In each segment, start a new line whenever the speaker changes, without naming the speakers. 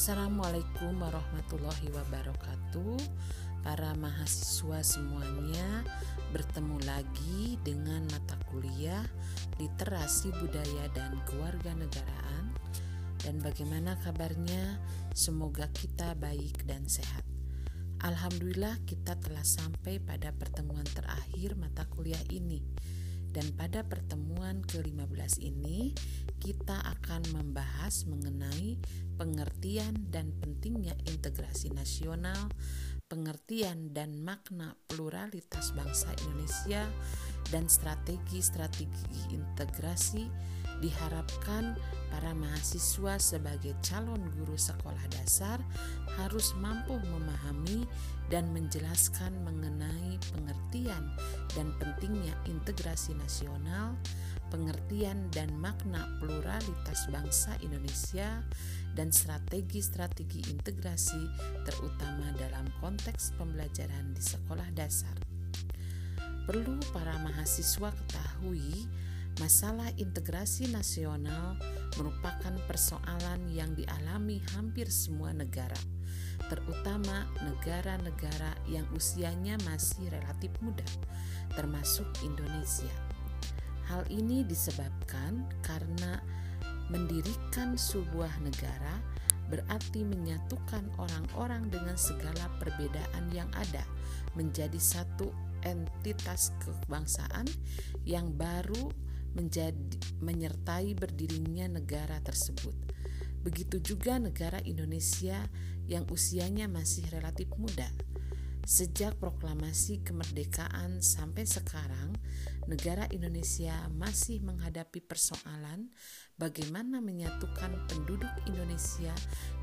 Assalamualaikum warahmatullahi wabarakatuh. Para mahasiswa semuanya bertemu lagi dengan mata kuliah Literasi Budaya dan Kewarganegaraan. Dan bagaimana kabarnya? Semoga kita baik dan sehat. Alhamdulillah kita telah sampai pada pertemuan terakhir mata kuliah ini. Dan pada pertemuan ke-15 ini kita akan membahas mengenai pengertian dan pentingnya integrasi nasional, pengertian dan makna pluralitas bangsa Indonesia, dan strategi-strategi integrasi diharapkan para mahasiswa sebagai calon guru sekolah dasar harus mampu memahami dan menjelaskan mengenai pengertian dan pentingnya integrasi nasional, pengertian dan makna pluralitas bangsa Indonesia, dan strategi-strategi integrasi, terutama dalam konteks pembelajaran di sekolah dasar. Perlu para mahasiswa ketahui, masalah integrasi nasional merupakan persoalan yang dialami hampir semua negara, terutama negara-negara yang usianya masih relatif muda, termasuk Indonesia. Hal ini disebabkan karena mendirikan sebuah negara berarti menyatukan orang-orang dengan segala perbedaan yang ada menjadi satu entitas kebangsaan yang baru menjadi menyertai berdirinya negara tersebut. Begitu juga negara Indonesia yang usianya masih relatif muda Sejak proklamasi kemerdekaan sampai sekarang, negara Indonesia masih menghadapi persoalan bagaimana menyatukan penduduk Indonesia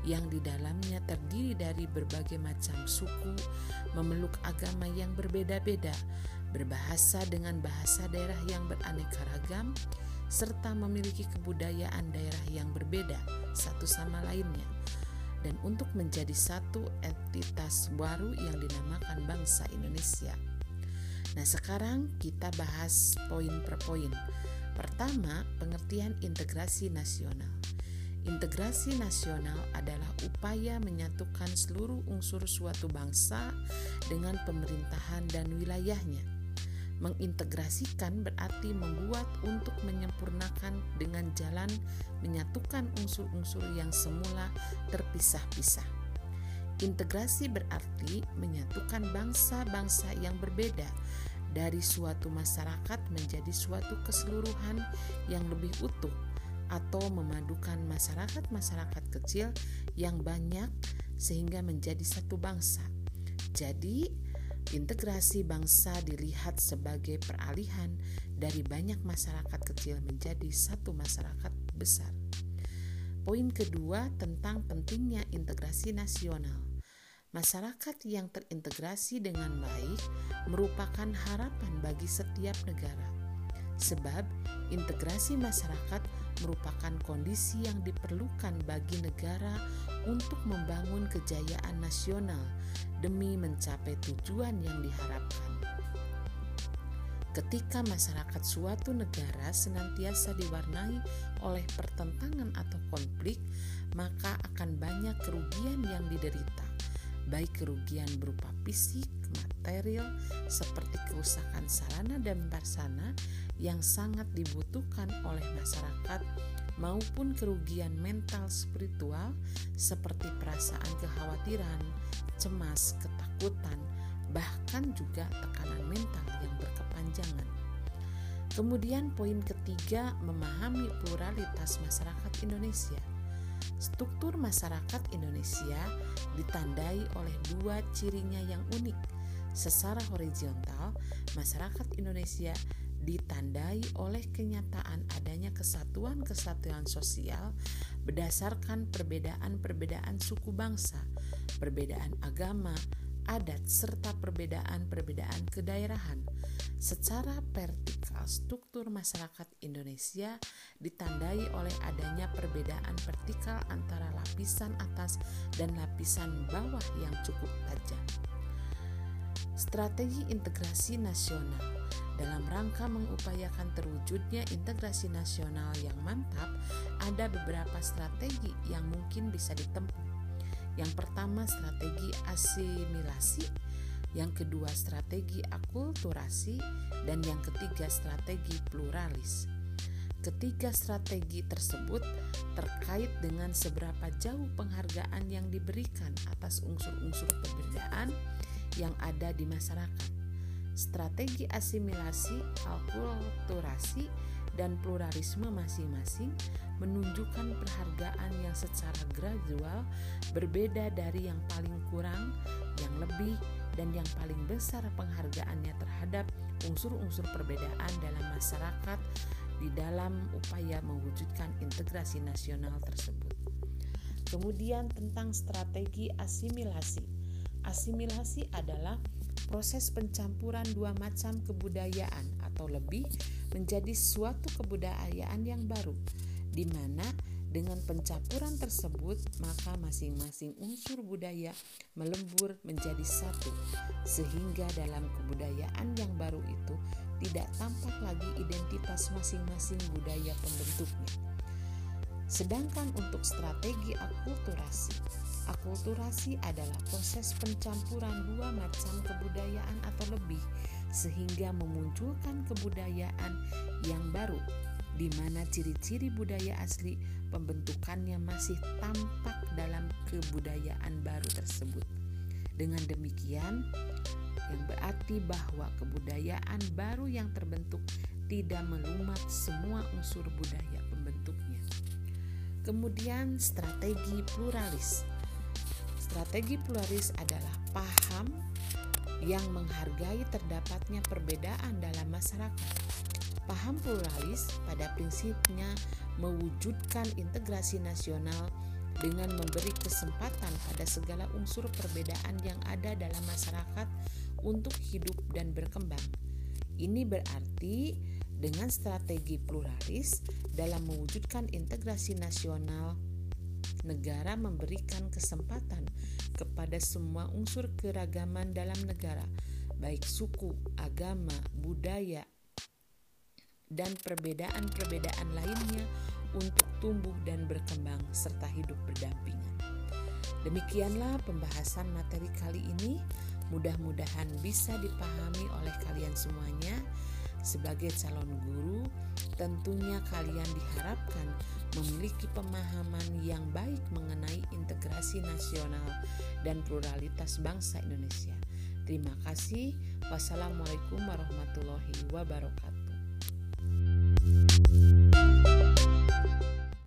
yang di dalamnya terdiri dari berbagai macam suku, memeluk agama yang berbeda-beda, berbahasa dengan bahasa daerah yang beraneka ragam, serta memiliki kebudayaan daerah yang berbeda satu sama lainnya dan untuk menjadi satu entitas baru yang dinamakan bangsa Indonesia. Nah, sekarang kita bahas poin per poin. Pertama, pengertian integrasi nasional. Integrasi nasional adalah upaya menyatukan seluruh unsur suatu bangsa dengan pemerintahan dan wilayahnya Mengintegrasikan berarti membuat untuk menyempurnakan dengan jalan menyatukan unsur-unsur yang semula terpisah-pisah. Integrasi berarti menyatukan bangsa-bangsa yang berbeda dari suatu masyarakat menjadi suatu keseluruhan yang lebih utuh atau memadukan masyarakat-masyarakat kecil yang banyak sehingga menjadi satu bangsa. Jadi, Integrasi bangsa dilihat sebagai peralihan dari banyak masyarakat kecil menjadi satu masyarakat besar. Poin kedua tentang pentingnya integrasi nasional. Masyarakat yang terintegrasi dengan baik merupakan harapan bagi setiap negara, sebab integrasi masyarakat merupakan kondisi yang diperlukan bagi negara untuk membangun kejayaan nasional demi mencapai tujuan yang diharapkan. Ketika masyarakat suatu negara senantiasa diwarnai oleh pertentangan atau konflik, maka akan banyak kerugian yang diderita, baik kerugian berupa fisik, material, seperti kerusakan sarana dan prasarana yang sangat dibutuhkan oleh masyarakat maupun kerugian mental spiritual seperti perasaan kekhawatiran, cemas, ketakutan, bahkan juga tekanan mental yang berkepanjangan. Kemudian poin ketiga memahami pluralitas masyarakat Indonesia. Struktur masyarakat Indonesia ditandai oleh dua cirinya yang unik. Secara horizontal, masyarakat Indonesia ditandai oleh kenyataan adanya kesatuan-kesatuan sosial berdasarkan perbedaan-perbedaan suku bangsa, perbedaan agama, adat, serta perbedaan-perbedaan kedaerahan. Secara vertikal, struktur masyarakat Indonesia ditandai oleh adanya perbedaan vertikal antara lapisan atas dan lapisan bawah yang cukup tajam. Strategi integrasi nasional dalam rangka mengupayakan terwujudnya integrasi nasional yang mantap, ada beberapa strategi yang mungkin bisa ditempuh. Yang pertama strategi asimilasi, yang kedua strategi akulturasi, dan yang ketiga strategi pluralis. Ketiga strategi tersebut terkait dengan seberapa jauh penghargaan yang diberikan atas unsur-unsur perbedaan yang ada di masyarakat. Strategi asimilasi, akulturasi, dan pluralisme masing-masing menunjukkan perhargaan yang secara gradual berbeda dari yang paling kurang, yang lebih, dan yang paling besar penghargaannya terhadap unsur-unsur perbedaan dalam masyarakat di dalam upaya mewujudkan integrasi nasional tersebut. Kemudian tentang strategi asimilasi. Asimilasi adalah proses pencampuran dua macam kebudayaan atau lebih menjadi suatu kebudayaan yang baru, di mana dengan pencampuran tersebut, maka masing-masing unsur budaya melebur menjadi satu, sehingga dalam kebudayaan yang baru itu tidak tampak lagi identitas masing-masing budaya pembentuknya. Sedangkan untuk strategi akulturasi, akulturasi adalah proses pencampuran dua macam kebudayaan atau lebih, sehingga memunculkan kebudayaan yang baru di mana ciri-ciri budaya asli pembentukannya masih tampak dalam kebudayaan baru tersebut. Dengan demikian, yang berarti bahwa kebudayaan baru yang terbentuk tidak melumat semua unsur budaya pembentuknya. Kemudian, strategi pluralis. Strategi pluralis adalah paham yang menghargai terdapatnya perbedaan dalam masyarakat Paham pluralis pada prinsipnya mewujudkan integrasi nasional dengan memberi kesempatan pada segala unsur perbedaan yang ada dalam masyarakat untuk hidup dan berkembang. Ini berarti dengan strategi pluralis dalam mewujudkan integrasi nasional, negara memberikan kesempatan kepada semua unsur keragaman dalam negara, baik suku, agama, budaya, dan perbedaan-perbedaan lainnya untuk tumbuh dan berkembang serta hidup berdampingan. Demikianlah pembahasan materi kali ini. Mudah-mudahan bisa dipahami oleh kalian semuanya. Sebagai calon guru, tentunya kalian diharapkan memiliki pemahaman yang baik mengenai integrasi nasional dan pluralitas bangsa Indonesia. Terima kasih. Wassalamualaikum warahmatullahi wabarakatuh.